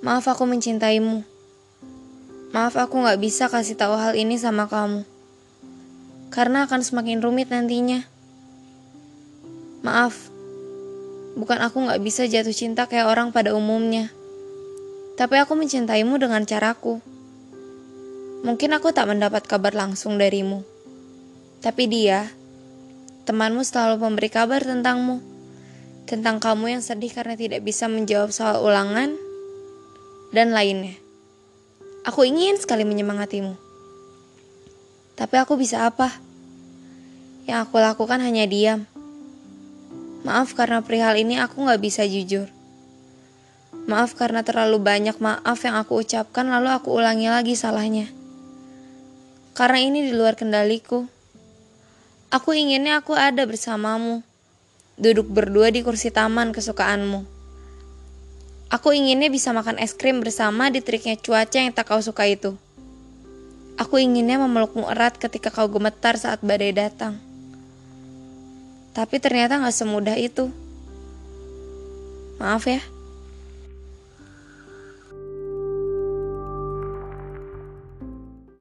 Maaf aku mencintaimu. Maaf aku gak bisa kasih tahu hal ini sama kamu. Karena akan semakin rumit nantinya. Maaf, bukan aku gak bisa jatuh cinta kayak orang pada umumnya. Tapi aku mencintaimu dengan caraku. Mungkin aku tak mendapat kabar langsung darimu. Tapi dia, temanmu selalu memberi kabar tentangmu. Tentang kamu yang sedih karena tidak bisa menjawab soal ulangan, dan lainnya. Aku ingin sekali menyemangatimu. Tapi aku bisa apa? Yang aku lakukan hanya diam. Maaf karena perihal ini aku gak bisa jujur. Maaf karena terlalu banyak maaf yang aku ucapkan lalu aku ulangi lagi salahnya. Karena ini di luar kendaliku. Aku inginnya aku ada bersamamu. Duduk berdua di kursi taman kesukaanmu. Aku inginnya bisa makan es krim bersama di triknya cuaca yang tak kau suka itu. Aku inginnya memelukmu erat ketika kau gemetar saat badai datang. Tapi ternyata gak semudah itu. Maaf ya.